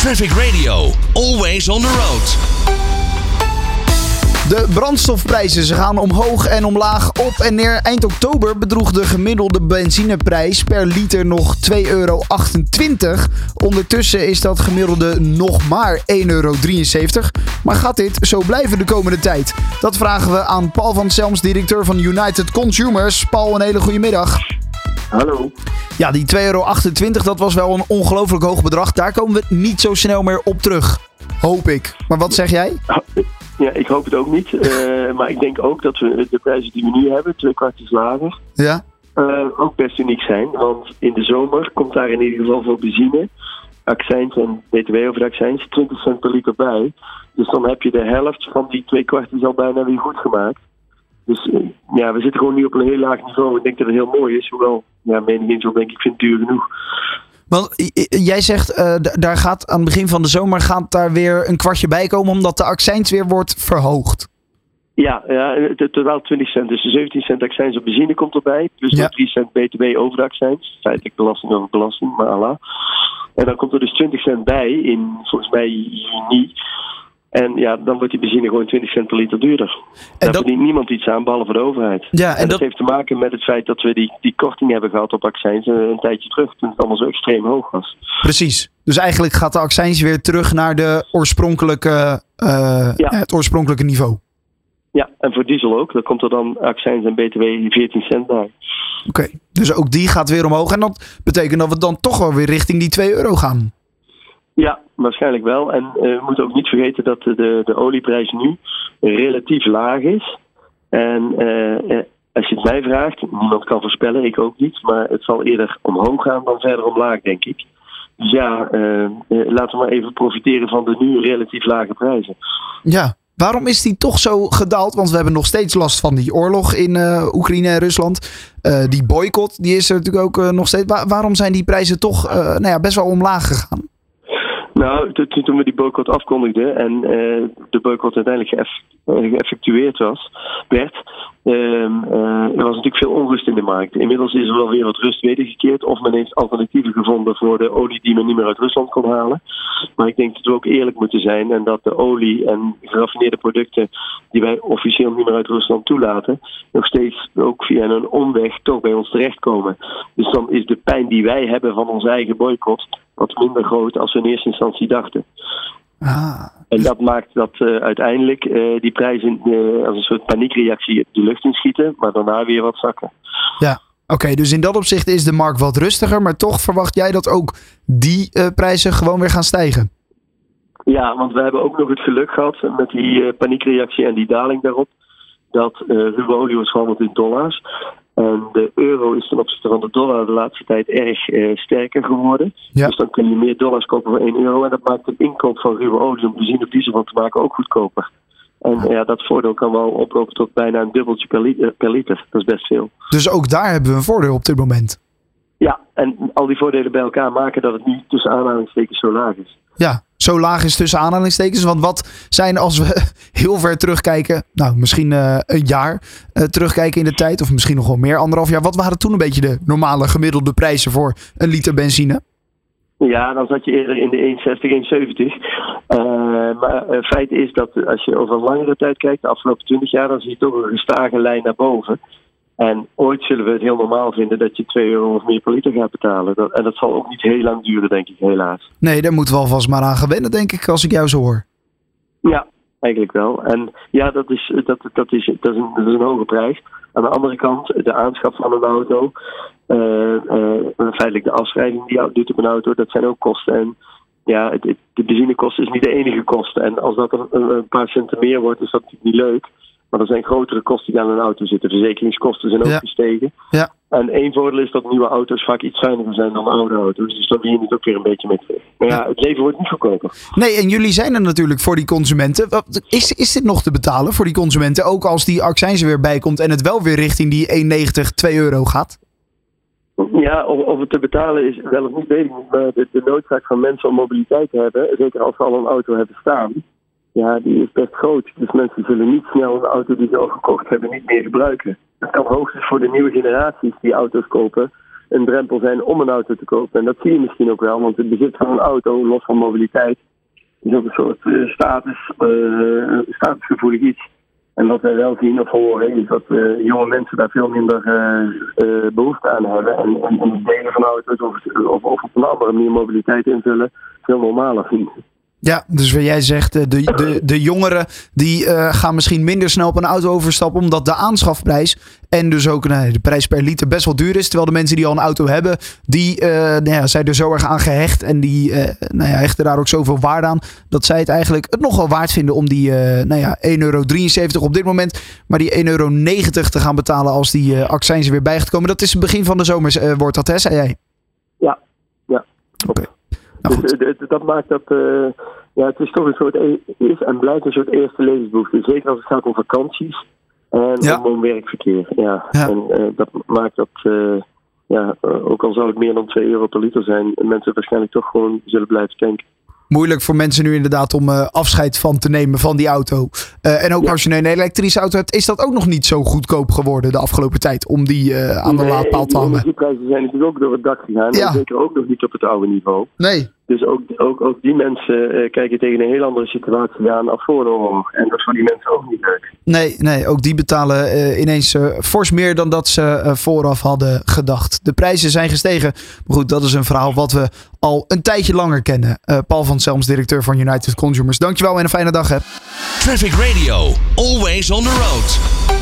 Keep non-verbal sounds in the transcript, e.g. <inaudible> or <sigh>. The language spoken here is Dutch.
Traffic Radio, always on the road. De brandstofprijzen ze gaan omhoog en omlaag op en neer. Eind oktober bedroeg de gemiddelde benzineprijs per liter nog 2,28 euro. Ondertussen is dat gemiddelde nog maar 1,73 euro. Maar gaat dit zo blijven de komende tijd? Dat vragen we aan Paul van Selms, directeur van United Consumers. Paul, een hele goede middag. Hallo. Ja, die 2,28 euro, dat was wel een ongelooflijk hoog bedrag. Daar komen we niet zo snel meer op terug. Hoop ik. Maar wat zeg jij? Ja, ik hoop het ook niet. Uh, <laughs> maar ik denk ook dat we de prijzen die we nu hebben, twee kwartjes lager, Ja? uh, ook best uniek zijn. Want in de zomer komt daar in ieder geval voor benzine, accijns en btw over de accijns 20 cent per liter bij. Dus dan heb je de helft van die twee kwartjes al bijna weer goed gemaakt. Dus uh, ja, we zitten gewoon nu op een heel laag niveau. Ik denk dat het heel mooi is. Hoewel, ja, mening zo denk ik, vind het duur genoeg. Want jij zegt, uh, daar gaat aan het begin van de zomer gaat daar weer een kwartje bij komen, omdat de accijns weer wordt verhoogd. Ja, ja totaal 20 cent. Dus 17 cent accijns op benzine komt erbij. Plus Ja. 3 cent btw over de accijns. Feitelijk belasting over belasting, maar Allah. En dan komt er dus 20 cent bij in volgens mij juni. En ja, dan wordt die benzine gewoon 20 cent per liter duurder. Daar dat- verdient niemand iets aan, behalve de overheid. Ja, En, en dat, dat, heeft te maken met het feit dat we die, die korting hebben gehad op accijns een, een tijdje terug. Toen het allemaal zo extreem hoog was. precies. Dus eigenlijk gaat de accijns weer terug naar de oorspronkelijke, eh, Ja. het oorspronkelijke niveau. Ja, en voor diesel ook. Dan komt er dan accijns en btw 14 cent bij. Oké, dus ook die gaat weer omhoog. En dat betekent dat we dan toch wel weer richting die 2 euro gaan. Ja, waarschijnlijk wel. En eh, we moeten ook niet vergeten dat de, de olieprijs nu relatief laag is. En eh, eh, als je het mij vraagt, niemand kan voorspellen, ik ook niet. Maar het zal eerder omhoog gaan dan verder omlaag, denk ik. Dus ja, laten we maar even profiteren van de nu relatief lage prijzen. Ja, waarom is die toch zo gedaald? Want we hebben nog steeds last van die oorlog in Oekraïne en Rusland. Die boycott, die is er natuurlijk ook nog steeds. Wa- waarom zijn die prijzen toch nou ja, best wel omlaag gegaan? Nou, to- to- toen we die boycott afkondigden en eh, de boycott uiteindelijk geëff- eh, geëffectueerd was, werd, ehm, eh, er was natuurlijk veel onrust in de markt. Inmiddels is er wel weer wat rust wedergekeerd of men heeft alternatieven gevonden voor de olie die men niet meer uit Rusland kon halen. Maar ik denk dat we ook eerlijk moeten zijn en dat de olie en geraffineerde producten die wij officieel niet meer uit Rusland toelaten, nog steeds ook via een omweg toch bij ons terechtkomen. Dus dan is de pijn die wij hebben van onze eigen boycott wat minder groot als we in eerste instantie dachten. Ah, En dat maakt dat eh, uiteindelijk eh, die prijzen eh, als een soort paniekreactie de lucht inschieten, maar daarna weer wat zakken. ja. Oké, dus in dat opzicht is de markt wat rustiger. Maar toch verwacht jij dat ook die prijzen gewoon weer gaan stijgen? Ja, want we hebben ook nog het geluk gehad met die paniekreactie en die daling daarop, dat eh ruwe olie was gehandeld in dollars. En de euro is ten opzichte van de dollar de laatste tijd erg eh, sterker geworden. Ja. Dus dan kun je meer dollars kopen voor 1 euro. En dat maakt de inkoop van ruwe olie om benzine of diesel van te maken ook goedkoper. En ja, dat voordeel kan wel oplopen tot bijna een dubbeltje per liter. Per liter. Dat is best veel. Dus ook daar hebben we een voordeel op dit moment. Ja, en al die voordelen bij elkaar maken dat het niet tussen aanhalingstekens zo laag is. Ja, zo laag is tussen aanhalingstekens. Want wat zijn als we heel ver terugkijken, nou misschien eh, een jaar eh, terugkijken in de tijd, of misschien nog wel meer, anderhalf jaar. Wat waren toen een beetje de normale gemiddelde prijzen voor een liter benzine? Ja, dan zat je eerder in de 1,60, 1,70. Eh, maar het feit is dat als je over een langere tijd kijkt, de afgelopen 20 jaar, dan zie je toch een gestage lijn naar boven. En ooit zullen we het heel normaal vinden dat je 2 euro of meer per liter gaat betalen. Dat, en dat zal ook niet heel lang duren, denk ik, helaas. Nee, daar moeten we alvast maar aan gewennen, denk ik, als ik jou zo hoor. Ja, eigenlijk wel. En ja, dat is, dat, dat is, dat is, een, dat is een hoge prijs. Aan de andere kant, de aanschaf van een auto, eh, feitelijk de afschrijving die je doet op een auto, dat zijn ook kosten. En ja, het, het- de benzinekosten is niet de enige kosten. En als dat een, een een paar centen meer wordt, is dat natuurlijk niet leuk. Maar er zijn grotere kosten die aan een auto zitten. Verzekeringskosten zijn ook Ja. gestegen. Ja. En één voordeel is dat nieuwe auto's vaak iets zuiniger zijn dan oude auto's. Dus dan win je het ook weer een beetje mee terug. Maar ja, het leven wordt niet goedkoper. Nee, en jullie zijn er natuurlijk voor die consumenten. Is, is dit nog te betalen voor die consumenten? Ook als die accijns er weer bij komt en het wel weer richting die 1,90, 2 euro gaat? Ja, of, of het te betalen is wel of niet, weet ik niet. Maar de, de noodzaak van mensen om mobiliteit te hebben, zeker als ze al een auto hebben staan, ja, die is best groot. Dus mensen zullen niet snel een auto die ze al gekocht hebben niet meer gebruiken. Dat kan hoogstens voor de nieuwe generaties die auto's kopen een drempel zijn om een auto te kopen. En dat zie je misschien ook wel, want het bezit van een auto, los van mobiliteit, is ook een soort uh, status, uh, statusgevoelig iets. En wat wij wel zien of horen, is dat uh, jonge mensen daar veel minder behoefte aan hebben. En, en, het delen van auto's of, of, of op een andere manier mobiliteit invullen veel normaler vinden. Ja, dus wat jij zegt, de, de, de jongeren die uh, gaan misschien minder snel op een auto overstappen, omdat de aanschafprijs en dus ook de prijs per liter best wel duur is. Terwijl de mensen die al een auto hebben, die uh, nou ja, zijn er zo erg aan gehecht en die uh, nou ja, hechten daar ook zoveel waarde aan, dat zij het eigenlijk het nogal waard vinden om die nou ja, 1,73 euro op dit moment, maar die 1,90 euro te gaan betalen als die accijns weer bij gaat komen. Dat is het begin van de zomer, wordt dat hè, zei jij? Ja, ja. Oké. Okay. Nou, dus dat maakt dat ja, het is toch een soort, is en blijft een soort eerste levensbehoefte. Zeker als het gaat om vakanties en ja. om werkverkeer. Ja. ja. En uh, dat maakt dat, ja, ook al zou het meer dan 2 euro per liter zijn, mensen waarschijnlijk toch gewoon zullen blijven tanken moeilijk voor mensen nu inderdaad om uh, afscheid van te nemen van die auto. Uh, en ook ja. als je een elektrische auto hebt, is dat ook nog niet zo goedkoop geworden de afgelopen tijd om die uh, aan de nee, laadpaal te hangen. Die prijzen zijn natuurlijk ook door het dak gegaan. Ja. En zeker ook nog niet op het oude niveau. Nee. Dus ook, ook, ook die mensen uh, kijken tegen een heel andere situatie aan als voor de oorlog. En dat is voor die mensen ook niet leuk. Nee, nee ook die betalen uh, ineens uh, fors meer dan dat ze vooraf hadden gedacht. De prijzen zijn gestegen. Maar goed, dat is een verhaal wat we al een tijdje langer kennen. Paul van Selms, directeur van United Consumers. Dankjewel en een fijne dag hè. Traffic Radio, always on the road.